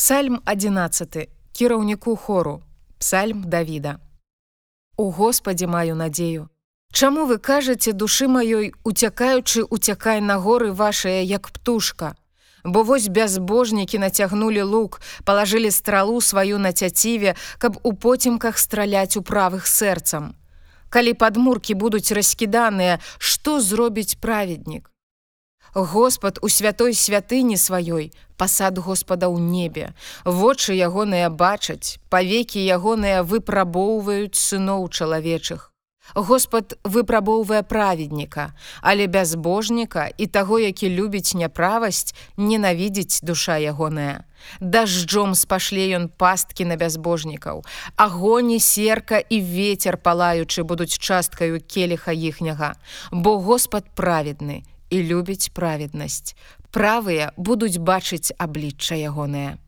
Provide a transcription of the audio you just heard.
Псальм 11 кіраўніку хору. Псальм Давіда. У Господі маю надзею! Чаму вы кажаце душы маёй уцякаючы уцякай на горы вашыя як птушка Бо вось бязбожнікі нацягнулі лук палажылі стралу сваю на цяціве каб у поцемках страляць у правых сэрцам. Калі падмуркі будуць раскіданыя што зробіць праведнік Господ у святой святыні сваёй, пасад Господа ў небе. Вочы ягоныя бачаць, павекі ягоныя выпрабоўваюць сыноў чалавечых. Господ выпрабоўвае праведніка, але бязбожніка і таго, які любіць няправасць, ненавідзіць душа ягоная. Дажджом спашле ён пасткі на бязбожнікаў. Агоні серка і ветер палаючы будуць часткаю келіха іхняга, бо Господ праведны і любіць праведнасць. Правыя будуць бачыць аблічча ягонае.